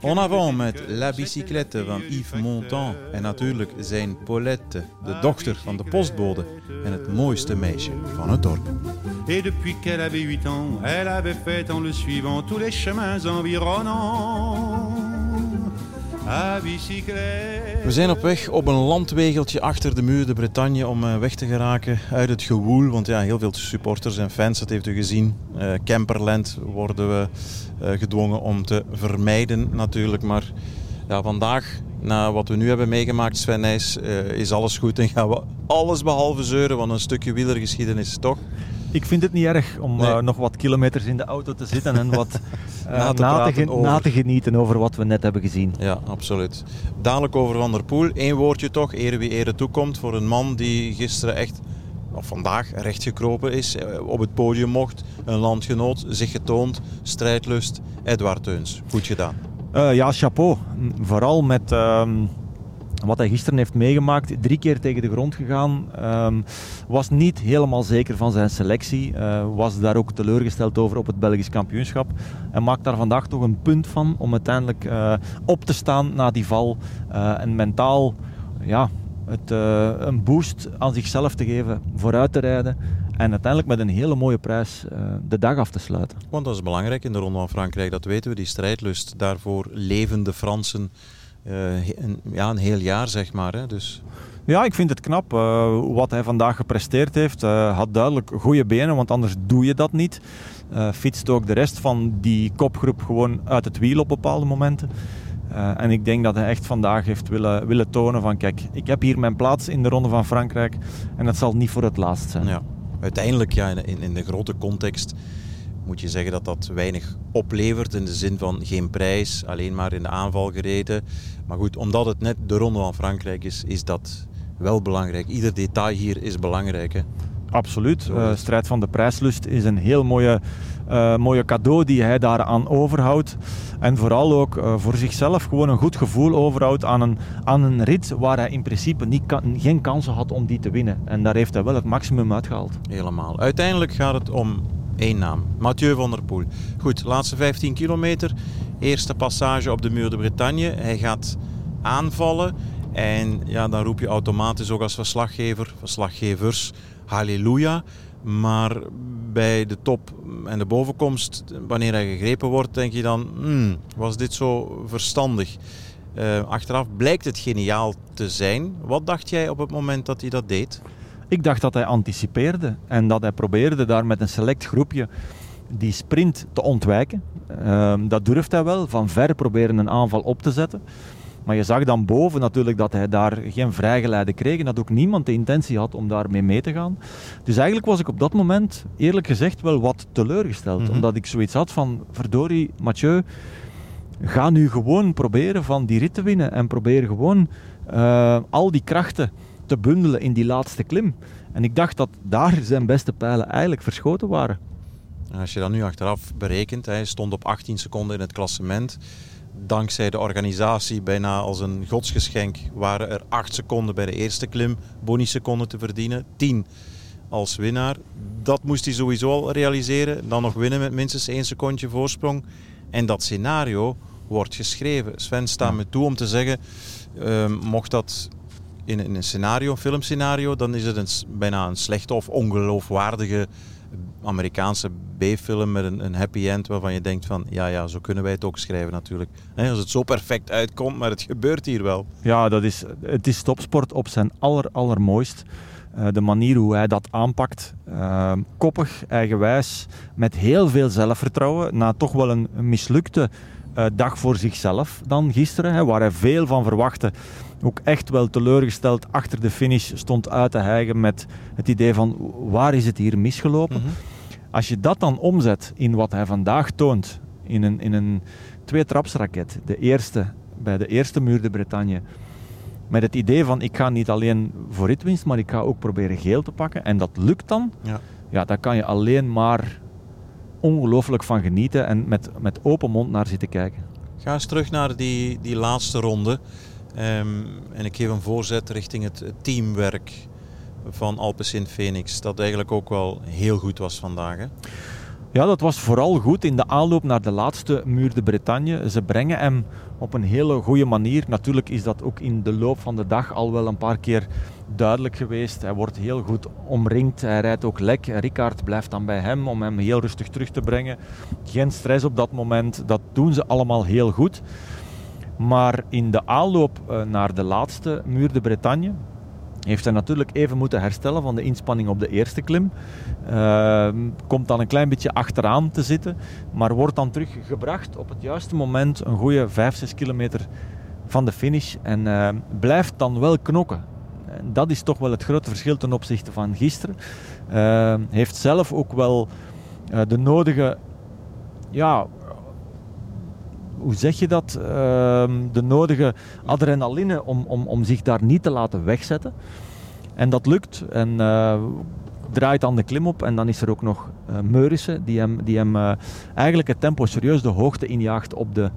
En avant met La Bicyclette van Yves Montand en natuurlijk zijn Paulette, de dochter van de postbode en het mooiste meisje van het dorp. Et depuis qu'elle avait 8 ans, elle avait fait en le suivant tous les chemins environnants. We zijn op weg op een landwegeltje achter de muur de Bretagne om eh, weg te geraken uit het gewoel. Want ja, heel veel supporters en fans, dat heeft u gezien. Eh, Camperland worden we gedwongen om te vermijden natuurlijk. Maar ja, vandaag, na wat we nu hebben meegemaakt, Sven Nijs, eh, is alles goed. En gaan we alles behalve zeuren, want een stukje wielergeschiedenis toch. Ik vind het niet erg om Nee. eh, nog wat kilometers in de auto te zitten en wat eh, Na te na, te na genieten over wat we net hebben gezien. Ja, absoluut. Dadelijk over Van der Poel. Eén woordje toch, ere wie ere toekomt voor een man die gisteren echt, of vandaag, rechtgekropen is. eh, Op het podium mocht, een landgenoot, zich getoond, strijdlust. Edward Teuns, goed gedaan. Eh, ja, chapeau. Vooral met ehm, wat hij gisteren heeft meegemaakt. Drie keer tegen de grond gegaan. Ehm, was niet helemaal zeker van zijn selectie. Eh, was daar ook teleurgesteld over op het Belgisch kampioenschap. En maakt daar vandaag toch een punt van om uiteindelijk op te staan na die val. en mentaal ja, het, eh, een boost aan zichzelf te geven. Vooruit te rijden. En uiteindelijk met een hele mooie prijs eh, de dag af te sluiten. Want dat is belangrijk in de Ronde van Frankrijk, dat weten we. Die strijdlust, daarvoor leven de Fransen eh, een, ja, een heel jaar, zeg maar. Hè. Dus Ja, ik vind het knap eh, wat hij vandaag gepresteerd heeft. Hij had duidelijk goede benen, want anders doe je dat niet. Eh fietst ook de rest van die kopgroep gewoon uit het wiel op bepaalde momenten. Eh, en ik denk dat hij echt vandaag heeft willen, willen tonen van kijk, ik heb hier mijn plaats in de Ronde van Frankrijk en het zal niet voor het laatst zijn. Ja, uiteindelijk ja, in, in de grote context moet je zeggen dat dat weinig oplevert in de zin van geen prijs, alleen maar in de aanval gereden. Maar goed, omdat het net de Ronde van Frankrijk is, is dat wel belangrijk. Ieder detail hier is belangrijk. Hè? Absoluut. Eh, strijd van de prijslust is een heel mooie, eh, mooie cadeau die hij daaraan overhoudt. En vooral ook eh, voor zichzelf gewoon een goed gevoel overhoudt aan een, aan een rit waar hij in principe niet kan- geen kansen had om die te winnen. En daar heeft hij wel het maximum uitgehaald. Helemaal. Uiteindelijk gaat het om één naam. Mathieu van der Poel. Goed, laatste 15 kilometer. Eerste passage op de Muur de Bretagne. Hij gaat aanvallen. En ja, dan roep je automatisch ook als verslaggever, verslaggevers, halleluja. Maar bij de top en de bovenkomst, wanneer hij gegrepen wordt, denk je dan, hmm, was dit zo verstandig? Eh, achteraf blijkt het geniaal te zijn. Wat dacht jij op het moment dat hij dat deed? Ik dacht dat hij anticipeerde en dat hij probeerde daar met een select groepje die sprint te ontwijken. Ehm, dat durft hij wel, van ver proberen een aanval op te zetten. Maar je zag dan boven natuurlijk dat hij daar geen vrijgeleide kreeg en dat ook niemand de intentie had om daarmee mee te gaan. Dus eigenlijk was ik op dat moment, eerlijk gezegd, wel wat teleurgesteld. Mhm. Omdat ik zoiets had van, verdorie, Mathieu, ga nu gewoon proberen van die rit te winnen en probeer gewoon eh, al die krachten te bundelen in die laatste klim. En ik dacht dat daar zijn beste pijlen eigenlijk verschoten waren. En Als je dat nu achteraf berekent, hij stond op 18 seconden in het klassement. Dankzij de organisatie, bijna als een godsgeschenk, waren er 8 seconden bij de eerste klim bonusseconden te verdienen. 10 als winnaar. Dat moest hij sowieso al realiseren. Dan nog winnen met minstens 1 secondje voorsprong. En dat scenario wordt geschreven. Sven staat me toe om te zeggen, ehm, mocht dat in, in een scenario, een filmscenario, dan is het een, bijna een slechte of ongeloofwaardige Amerikaanse B-film met een, een happy end waarvan je denkt van, ja ja, zo kunnen wij het ook schrijven natuurlijk. Hè, als het zo perfect uitkomt, maar het gebeurt hier wel. Ja, dat is, het is topsport op zijn aller, allermooist. Eh, de manier hoe hij dat aanpakt. Uh, koppig, eigenwijs, met heel veel zelfvertrouwen. Na toch wel een mislukte uh, dag voor zichzelf dan gisteren, hè, waar hij veel van verwachtte. Ook echt wel teleurgesteld achter de finish stond uit te hijgen met het idee van waar is het hier misgelopen. Mm -hmm. Als je dat dan omzet in wat hij vandaag toont, in een, in een twee-trapsraket, de eerste bij de eerste muur de Bretagne, met het idee van ik ga niet alleen voor ritwinst, maar ik ga ook proberen geel te pakken. En dat lukt dan. Ja, ja daar kan je alleen maar ongelooflijk van genieten en met, met open mond naar zitten kijken. Ga eens terug naar die, die laatste ronde. Um, en ik geef een voorzet richting het teamwerk van Alpecin Phoenix. Dat eigenlijk ook wel heel goed was vandaag. Ja, dat was vooral goed in de aanloop naar de laatste muur de Bretagne. Ze brengen hem op een hele goede manier. Natuurlijk is dat ook in de loop van de dag al wel een paar keer duidelijk geweest. Hij wordt heel goed omringd. Hij rijdt ook lek. Ricard blijft dan bij hem om hem heel rustig terug te brengen. Geen stress op dat moment. Dat doen ze allemaal heel goed. Maar in de aanloop eh, naar de laatste muur de Bretagne heeft hij natuurlijk even moeten herstellen van de inspanning op de eerste klim. Uh, komt dan een klein beetje achteraan te zitten, maar wordt dan teruggebracht op het juiste moment, een goede 5, 6 kilometer van de finish. En uh, blijft dan wel knokken. En dat is toch wel het grote verschil ten opzichte van gisteren. Uh, heeft zelf ook wel eh, de nodige ja, hoe zeg je dat, ehm, de nodige adrenaline om, om, om zich daar niet te laten wegzetten. En dat lukt. En uh, draait dan de klim op. En dan is er ook nog uh, Meurissen, die hem, die hem uh, eigenlijk het tempo serieus de hoogte injaagt op de,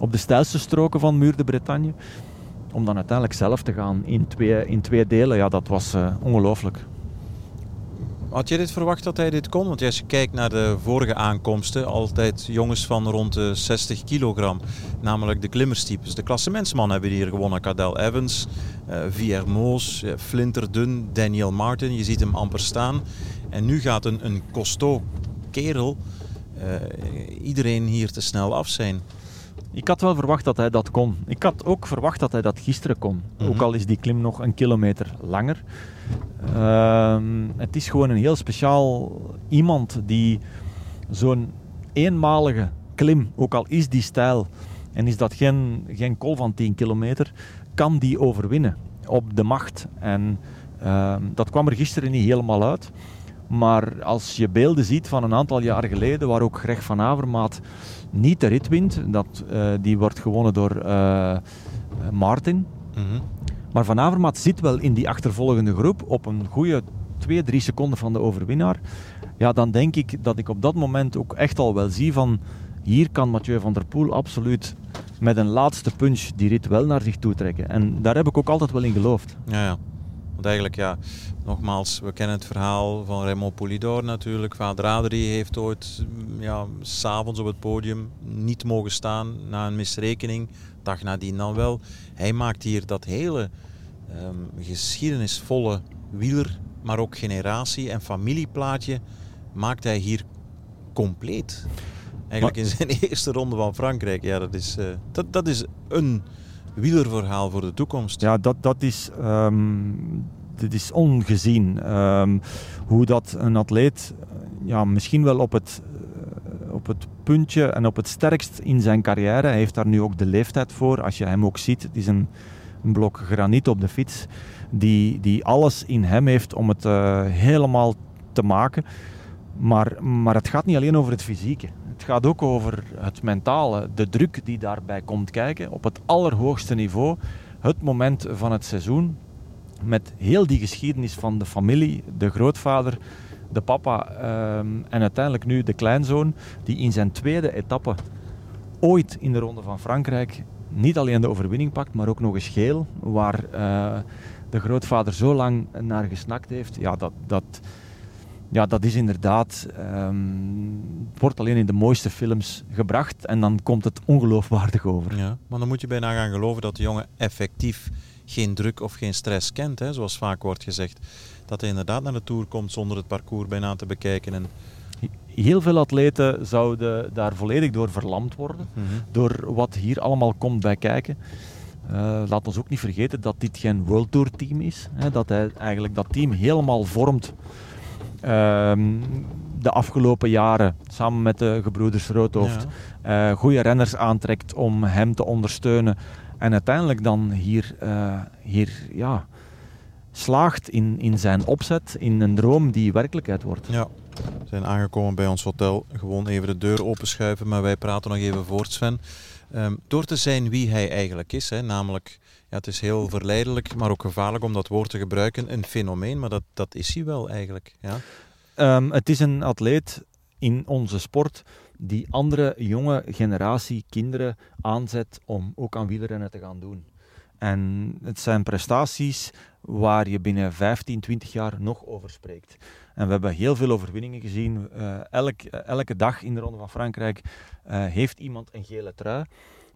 op de steilste stroken van Muur de Bretagne. Om dan uiteindelijk zelf te gaan in twee, in twee delen. Ja, dat was ongelooflijk. Had je dit verwacht dat hij dit kon? Want als je kijkt naar de vorige aankomsten, altijd jongens van rond de 60 kilogram. Namelijk de klimmerstypes. De klassementsman hebben hier gewonnen. Cadel Evans, uh, Viermoos, uh, Flinterdun, Daniel Martin. Je ziet hem amper staan. En nu gaat een, een kerel uh, iedereen hier te snel af zijn. Ik had wel verwacht dat hij dat kon. Ik had ook verwacht dat hij dat gisteren kon. Mm -hmm. Ook al is die klim nog een kilometer langer. Uh, het is gewoon een heel speciaal iemand die zo'n eenmalige klim, ook al is die stijl en is dat geen, geen kol van 10 kilometer, kan die overwinnen op de macht. En uh, dat kwam er gisteren niet helemaal uit. Maar als je beelden ziet van een aantal jaren geleden, waar ook Greg van Avermaat niet de rit wint, dat, uh, die wordt gewonnen door uh, Martin. Mm -hmm. Maar Van Avermaat zit wel in die achtervolgende groep op een goede 2, 3 seconden van de overwinnaar. Ja, dan denk ik dat ik op dat moment ook echt al wel zie van hier kan Mathieu van der Poel absoluut met een laatste punch die rit wel naar zich toe trekken. En daar heb ik ook altijd wel in geloofd. Ja, ja. Want eigenlijk, ja, nogmaals, we kennen het verhaal van Raymond Poulidor natuurlijk. Vader Adrie heeft ooit ja, s'avonds op het podium niet mogen staan na een misrekening. Dag nadien dan wel. Hij maakt hier dat hele um, geschiedenisvolle wieler, maar ook generatie- en familieplaatje, maakt hij hier compleet. Eigenlijk in zijn eerste ronde van Frankrijk. Ja, dat is, uh, dat, dat is een wielerverhaal voor de toekomst. Ja, dat, dat is... Um, dit is ongezien. Um, hoe dat een atleet ja, misschien wel op het, uh, op het puntje en op het sterkst in zijn carrière. Hij heeft daar nu ook de leeftijd voor. Als je hem ook ziet, het is een, een blok graniet op de fiets. Die, die alles in hem heeft om het uh, helemaal te maken. Maar, maar het gaat niet alleen over het fysieke. Het gaat ook over het mentale. De druk die daarbij komt kijken op het allerhoogste niveau. Het moment van het seizoen. Met heel die geschiedenis van de familie, de grootvader, de papa um, en uiteindelijk nu de kleinzoon. Die in zijn tweede etappe ooit in de Ronde van Frankrijk niet alleen de overwinning pakt, maar ook nog eens geel. Waar uh, de grootvader zo lang naar gesnakt heeft. Ja, dat... dat ja, dat is inderdaad. Um, wordt alleen in de mooiste films gebracht en dan komt het ongeloofwaardig over. Ja, maar dan moet je bijna gaan geloven dat de jongen effectief geen druk of geen stress kent, hè, zoals vaak wordt gezegd. Dat hij inderdaad naar de tour komt zonder het parcours bijna te bekijken. En... Heel veel atleten zouden daar volledig door verlamd worden, mm -hmm. door wat hier allemaal komt bij kijken. Uh, laat ons ook niet vergeten dat dit geen World Tour team is. Hè, dat hij eigenlijk dat team helemaal vormt de afgelopen jaren samen met de gebroeders Roodhoofd. Ja. Uh, goede renners aantrekt om hem te ondersteunen. En uiteindelijk dan hier, uh, hier ja, slaagt in, in zijn opzet, in een droom die werkelijkheid wordt. Ja, we zijn aangekomen bij ons hotel. Gewoon even de deur openschuiven, maar wij praten nog even voort, Sven. Um, door te zijn wie hij eigenlijk is, hè, namelijk, ja, het is heel verleidelijk, maar ook gevaarlijk om dat woord te gebruiken, een fenomeen, maar dat, dat is hij wel eigenlijk. Ja. Um, het is een atleet in onze sport die andere jonge generatie kinderen aanzet om ook aan wielrennen te gaan doen. En het zijn prestaties waar je binnen 15, 20 jaar nog over spreekt. En we hebben heel veel overwinningen gezien. Uh, elk, elke dag in de Ronde van Frankrijk uh, heeft iemand een gele trui.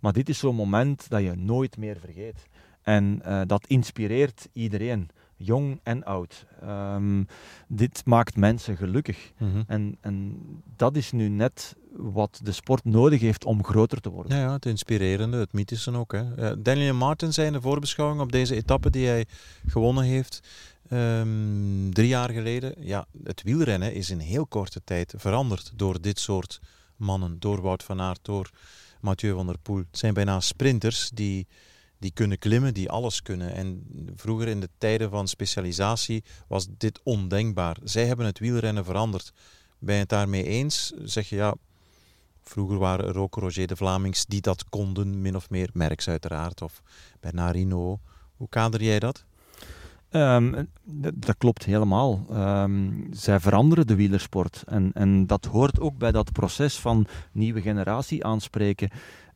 Maar dit is zo'n moment dat je nooit meer vergeet. En uh, dat inspireert iedereen, jong en oud. Um, dit maakt mensen gelukkig. Mm -hmm. en, en dat is nu net wat de sport nodig heeft om groter te worden. Ja, ja het inspirerende, het mythische ook. Hè. Daniel Martin zei in de voorbeschouwing op deze etappe die hij gewonnen heeft, um, drie jaar geleden. Ja, het wielrennen is in heel korte tijd veranderd door dit soort mannen. Door Wout van Aert, door Mathieu van der Poel. Het zijn bijna sprinters die, die kunnen klimmen, die alles kunnen. En vroeger in de tijden van specialisatie was dit ondenkbaar. Zij hebben het wielrennen veranderd. Ben je het daarmee eens? Zeg je ja, Vroeger waren er ook Roger de Vlamings die dat konden, min of meer. Merks uiteraard, of Bernardino. Hoe kader jij dat? Um, dat klopt helemaal. Um, zij veranderen de wielersport. En, en dat hoort ook bij dat proces van nieuwe generatie aanspreken.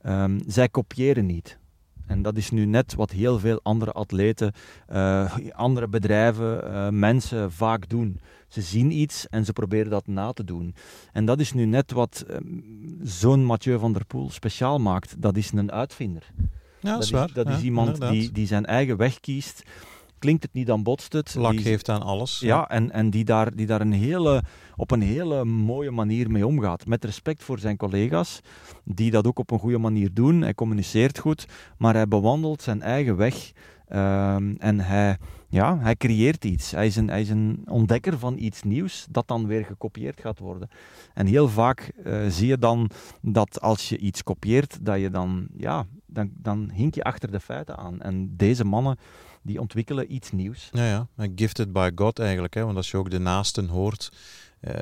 Um, zij kopiëren niet. En dat is nu net wat heel veel andere atleten, uh, andere bedrijven, uh, mensen vaak doen. Ze zien iets en ze proberen dat na te doen. En dat is nu net wat um, zo'n Mathieu van der Poel speciaal maakt. Dat is een uitvinder. Ja, dat is, waar. dat ja, is iemand die, die zijn eigen weg kiest klinkt het niet, dan botst het. Lak die, geeft aan alles. Ja, ja, en, en die daar, die daar een hele, op een hele mooie manier mee omgaat. Met respect voor zijn collega's, die dat ook op een goede manier doen. Hij communiceert goed, maar hij bewandelt zijn eigen weg. Um, en hij, ja, hij creëert iets. Hij is, een, hij is een ontdekker van iets nieuws dat dan weer gekopieerd gaat worden. En heel vaak uh, zie je dan dat als je iets kopieert, dat je dan, ja, dan, dan hink je achter de feiten aan. En deze mannen die ontwikkelen iets nieuws. Ja, ja. Gifted by God eigenlijk. Hè? Want als je ook de naasten hoort, uh,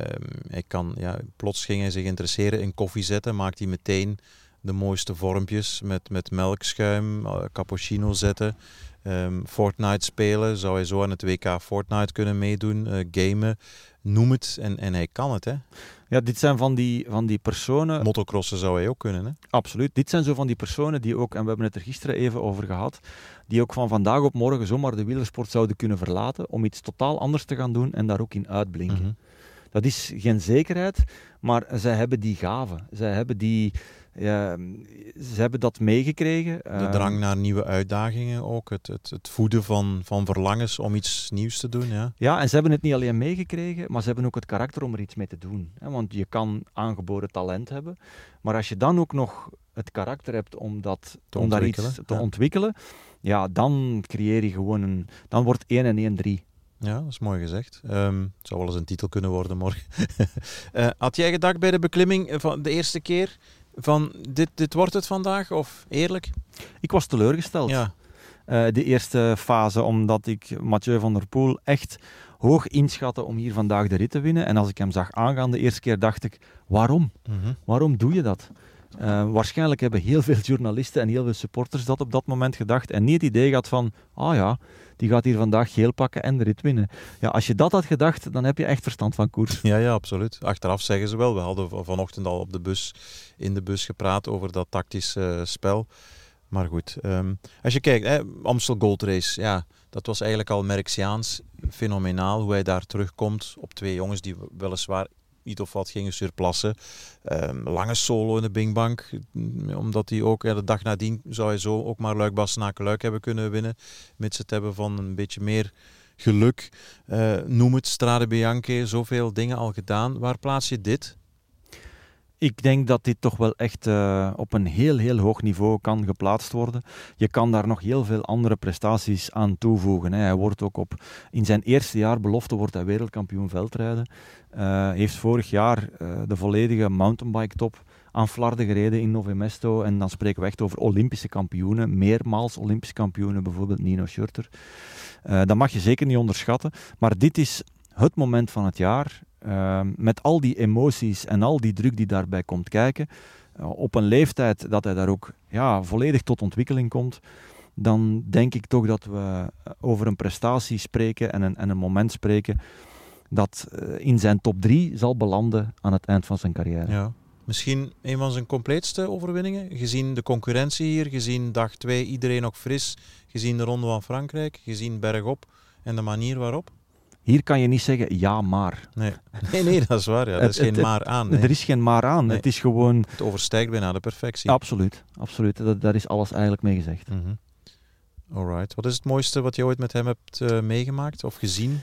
hij kan, ja, plots ging hij zich interesseren in koffie zetten, maakt hij meteen de mooiste vormpjes met, met melkschuim, uh, cappuccino zetten. Um, Fortnite spelen, zou hij zo aan het WK Fortnite kunnen meedoen, uh, gamen, noem het. En, en hij kan het, hè? Ja, dit zijn van die, van die personen... Motocrossen zou hij ook kunnen, hè? Absoluut. Dit zijn zo van die personen die ook, en we hebben het er gisteren even over gehad, die ook van vandaag op morgen zomaar de wielersport zouden kunnen verlaten om iets totaal anders te gaan doen en daar ook in uitblinken. Mm -hmm. Dat is geen zekerheid, maar zij hebben die gave. Zij hebben die... Ja, ze hebben dat meegekregen. De drang naar nieuwe uitdagingen ook. Het, het, het voeden van, van verlangens om iets nieuws te doen. Ja. ja, en ze hebben het niet alleen meegekregen, maar ze hebben ook het karakter om er iets mee te doen. Want je kan aangeboren talent hebben, maar als je dan ook nog het karakter hebt om, dat, om daar iets te ja. ontwikkelen, ja, dan creëer je gewoon een... Dan wordt 1 en 1 3. Ja, dat is mooi gezegd. Um, het zou wel eens een titel kunnen worden morgen. uh, had jij gedacht bij de beklimming van de eerste keer van dit, dit wordt het vandaag of eerlijk? Ik was teleurgesteld. Ja. Uh, de eerste fase, omdat ik Mathieu van der Poel echt hoog inschatte om hier vandaag de rit te winnen. En als ik hem zag aangaan de eerste keer, dacht ik, waarom? Mm -hmm. Waarom doe je dat? Uh, waarschijnlijk hebben heel veel journalisten en heel veel supporters dat op dat moment gedacht en niet het idee gehad van, ah ja, die gaat hier vandaag geel pakken en de rit winnen. Ja, als je dat had gedacht, dan heb je echt verstand van koers. Ja, ja, absoluut. Achteraf zeggen ze wel. We hadden vanochtend al op de bus, in de bus gepraat over dat tactische uh, spel. Maar goed, um, als je kijkt, hè, Amstel Gold Race, ja, dat was eigenlijk al Merxiaans. Fenomenaal hoe hij daar terugkomt op twee jongens die weliswaar niet of wat gingen surplassen. Um, lange solo in de Bingbank. Omdat hij ook ja, de dag nadien zou hij zo ook maar Luik Luik hebben kunnen winnen. Mits het hebben van een beetje meer geluk. Uh, noem het Strade Bianche, zoveel dingen al gedaan. Waar plaats je dit? Ik denk dat dit toch wel echt uh, op een heel, heel hoog niveau kan geplaatst worden. Je kan daar nog heel veel andere prestaties aan toevoegen. Hè. Hij wordt ook op, in zijn eerste jaar belofte wordt hij wereldkampioen veldrijden. Uh, heeft vorig jaar uh, de volledige mountainbike top aan Flarden gereden in Nove Mesto. En dan spreken we echt over Olympische kampioenen, meermaals Olympische kampioenen, bijvoorbeeld Nino Schurter. dat mag je zeker niet onderschatten. Maar dit is het moment van het jaar Ehm, met al die emoties en al die druk die daarbij komt kijken, uh, op een leeftijd dat hij daar ook ja, volledig tot ontwikkeling komt, dan denk ik toch dat we eh, over een prestatie spreken en een, en een moment spreken dat uh, in zijn top 3 zal belanden aan het eind van zijn carrière. Ja. Misschien een van zijn compleetste overwinningen, gezien de concurrentie hier, gezien dag 2 iedereen nog fris, gezien de Ronde van Frankrijk, gezien bergop en de manier waarop? Hier kan je niet zeggen ja, maar. Nee, nee, nee dat is waar. Ja. Er is geen maar aan. Nee. Er is geen maar aan. Het is gewoon... Het overstijgt bijna de perfectie. Absoluut. absoluut. Dat, daar is alles eigenlijk mee gezegd. Mm -hmm. Alright. Wat is het mooiste wat je ooit met hem hebt uh, meegemaakt of gezien?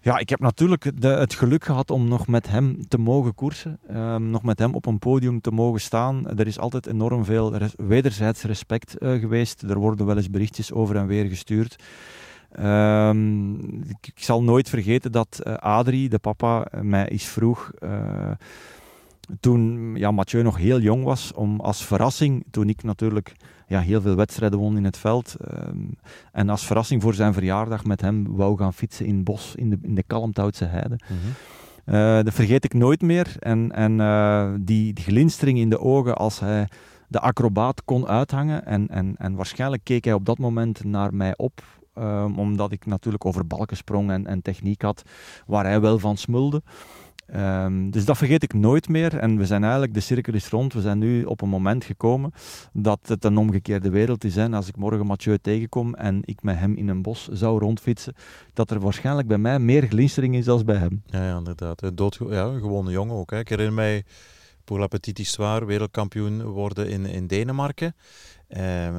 Ja, ik heb natuurlijk de, het geluk gehad om nog met hem te mogen koersen. Um, nog met hem op een podium te mogen staan. Er is altijd enorm veel res wederzijds respect uh, geweest. Er worden wel eens berichtjes over en weer gestuurd. Um, ik, ik, zal nooit vergeten dat uh, Adrie, de papa, mij is vroeg, uh, toen ja, Mathieu nog heel jong was, om als verrassing, toen ik natuurlijk ja, heel veel wedstrijden won in het veld, um, en als verrassing voor zijn verjaardag met hem wou gaan fietsen in het bos, in de, in de Kalmthoutse heide. Mm -hmm. uh, dat vergeet ik nooit meer. En, en die, die glinstering in de ogen als hij de acrobaat kon uithangen. En, en, en waarschijnlijk keek hij op dat moment naar mij op Um, omdat ik natuurlijk over balken sprong en, en, techniek had waar hij wel van smulde. Um, dus dat vergeet ik nooit meer. En we zijn eigenlijk, de cirkel is rond. We zijn nu op een moment gekomen dat het een omgekeerde wereld is. Hè. Als ik morgen Mathieu tegenkom en ik met hem in een bos zou rondfietsen, dat er waarschijnlijk bij mij meer glinstering is dan bij hem. Ja, ja inderdaad. Dood, ja, een gewone jongen ook. Hè. Ik herinner mij pour la petite histoire, wereldkampioen worden in, in Denemarken.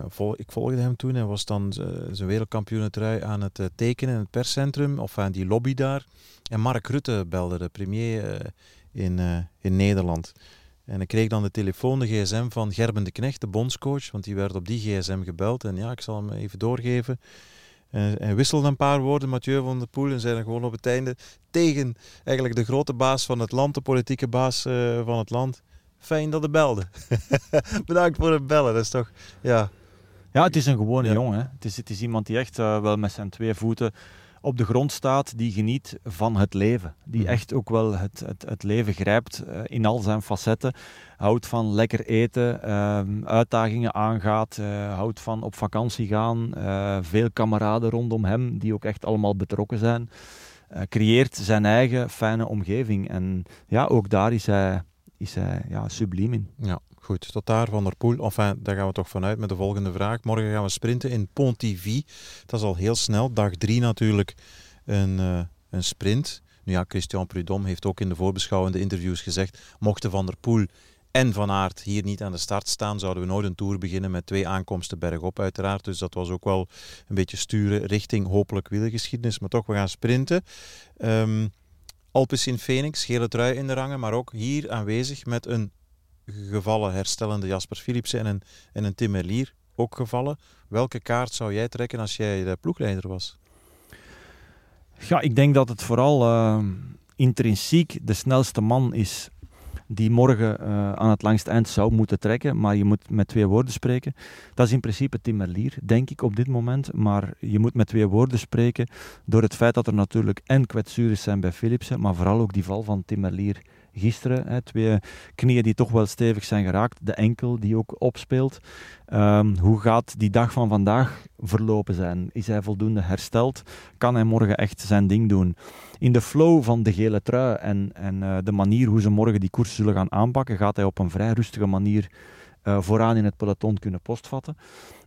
Vol, ik volgde hem toen. Hij was dan zijn wereldkampioenentrui aan het uh, tekenen in het perscentrum, of aan die lobby daar. En Mark Rutte belde, de premier in, in Nederland. En ik kreeg dan de telefoon, de gsm van Gerben de Knecht, de bondscoach, want die werd op die gsm gebeld. En ja, ik zal hem even doorgeven. En wisselde een paar woorden, Mathieu van der Poel, en zei dan gewoon op het einde tegen eigenlijk de grote baas van het land, de politieke baas van het land. Fijn dat hij belde. Bedankt voor het bellen. Dat is toch, ja. Ja, het is een gewone ja. jongen. Hè. Het, is, het is iemand die echt uh, wel met zijn twee voeten op de grond staat, die geniet van het leven. Die mm. echt ook wel het, het, het leven grijpt uh, in al zijn facetten. Houdt van lekker eten, uh, uitdagingen aangaat, uh, houdt van op vakantie gaan. veel kameraden rondom hem die ook echt allemaal betrokken zijn. creëert zijn eigen fijne omgeving. En ja, ook daar is hij is hij ja, subliem in. Ja, goed. Tot daar Van der Poel. Enfin, daar gaan we toch vanuit met de volgende vraag. Morgen gaan we sprinten in Pontivy. Dat is al heel snel. Dag drie natuurlijk een, uh, een sprint. Nu ja, Christian Prudhomme heeft ook in de voorbeschouwende interviews gezegd, mochten Van der Poel en Van Aert hier niet aan de start staan, zouden we nooit een tour beginnen met twee aankomsten bergop uiteraard. Dus dat was ook wel een beetje sturen richting hopelijk wielergeschiedenis. Maar toch, we gaan sprinten. Um, Alpes in Phoenix, gele trui in de rangen, maar ook hier aanwezig met een gevallen herstellende Jasper Philipsen en een, en een ook gevallen. Welke kaart zou jij trekken als jij de ploegleider was? Ja, ik denk dat het vooral uh, intrinsiek de snelste man is die morgen uh, aan het langste eind zou moeten trekken. Maar je moet met twee woorden spreken. Dat is in principe Tim Merlier, denk ik op dit moment. Maar je moet met twee woorden spreken door het feit dat er natuurlijk en kwetsures zijn bij Philipsen, maar vooral ook die val van Tim Merlier gisteren. Hè, twee knieën die toch wel stevig zijn geraakt. De enkel die ook opspeelt. Um, hoe gaat die dag van vandaag verlopen zijn? Is hij voldoende hersteld? Kan hij morgen echt zijn ding doen? In de flow van de gele trui en, en uh, de manier hoe ze morgen die koers zullen gaan aanpakken, gaat hij op een vrij rustige manier uh, vooraan in het peloton kunnen postvatten.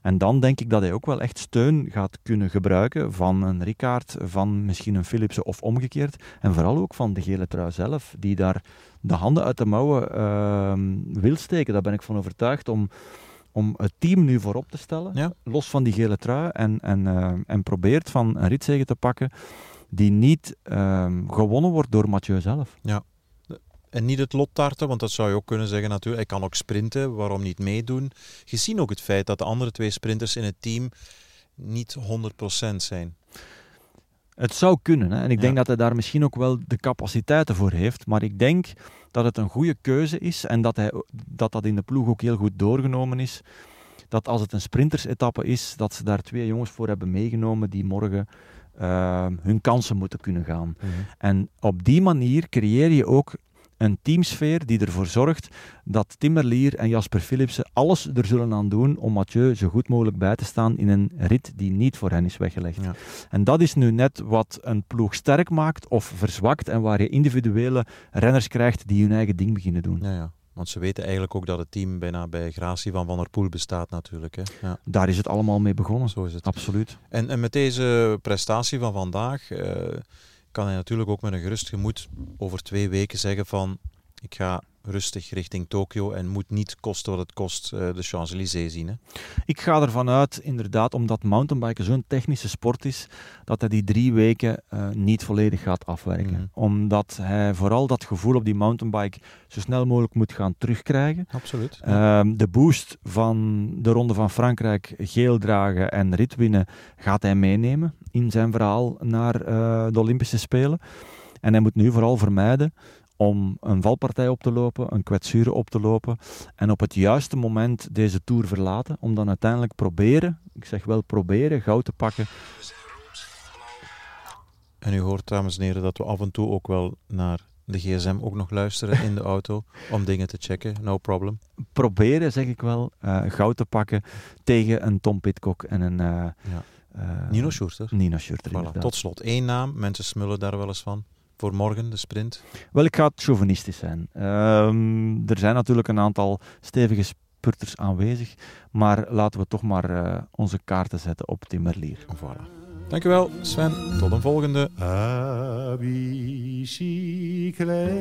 En dan denk ik dat hij ook wel echt steun gaat kunnen gebruiken van een Ricard, van misschien een Philipsen of omgekeerd. En vooral ook van de gele trui zelf, die daar de handen uit de mouwen uh, wil steken. Daar ben ik van overtuigd om, om het team nu voorop te stellen, ja. los van die gele trui, en, en, uh, en probeert van een ritzege te pakken die niet uh, gewonnen wordt door Mathieu zelf. Ja, en niet het lot tarten, want dat zou je ook kunnen zeggen natuurlijk. Hij kan ook sprinten, waarom niet meedoen? Gezien ook het feit dat de andere twee sprinters in het team niet 100% zijn. Het zou kunnen. Hè? En ik denk dat hij daar misschien ook wel de capaciteiten voor heeft. Maar ik denk dat het een goede keuze is en dat, hij, dat dat in de ploeg ook heel goed doorgenomen is. Dat als het een sprintersetappe is, dat ze daar twee jongens voor hebben meegenomen die morgen uh, hun kansen moeten kunnen gaan. Mhm. En op die manier creëer je ook een teamsfeer die ervoor zorgt dat Timmerlier en Jasper Philipsen alles er zullen aan doen om Mathieu zo goed mogelijk bij te staan in een rit die niet voor hen is weggelegd. Ja. En dat is nu net wat een ploeg sterk maakt of verzwakt en waar je individuele renners krijgt die hun eigen ding beginnen doen. Ja, ja. Want ze weten eigenlijk ook dat het team bijna bij gratie van Van der Poel bestaat natuurlijk. Hè? Ja, Daar is het allemaal mee begonnen. zo is het. Absoluut. En, en met deze prestatie van vandaag eh, kan hij natuurlijk ook met een gerust gemoed over twee weken zeggen van ik ga rustig richting Tokio en moet niet kosten wat het kost eh, de Champs-Élysées zien. Hè? Ik ga ervan uit, inderdaad, omdat mountainbiken zo'n technische sport is, dat hij die drie weken eh, niet volledig gaat afwerken. Mhm. Omdat hij vooral dat gevoel op die mountainbike zo snel mogelijk moet gaan terugkrijgen. Absoluut. Ehm, de boost van de Ronde van Frankrijk, geel dragen en rit winnen, gaat hij meenemen in zijn verhaal naar eh, de Olympische Spelen. En hij moet nu vooral vermijden om een valpartij op te lopen, een kwetsuur op te lopen en op het juiste moment deze Tour verlaten, om dan uiteindelijk proberen, ik zeg wel proberen, goud te pakken. En u hoort, dames en heren, dat we af en toe ook wel naar de gsm ook nog luisteren in de auto om dingen te checken. No problem. Proberen, zeg ik wel, eh, goud te pakken tegen een Tom Pitcock en een... eh, Ja. Eh, Nino Schurter. Nino Schurter, Voilà. inderdaad. Tot slot, één naam. Mensen smullen daar wel eens van. Voor morgen, de sprint. Wel, ik ga het chauvinistisch zijn. Ehm, er zijn natuurlijk een aantal stevige spurters aanwezig, maar laten we toch maar eh, onze kaarten zetten op Timmerlier. Voilà. Dankjewel, Sven. Tot een volgende. bicyclette.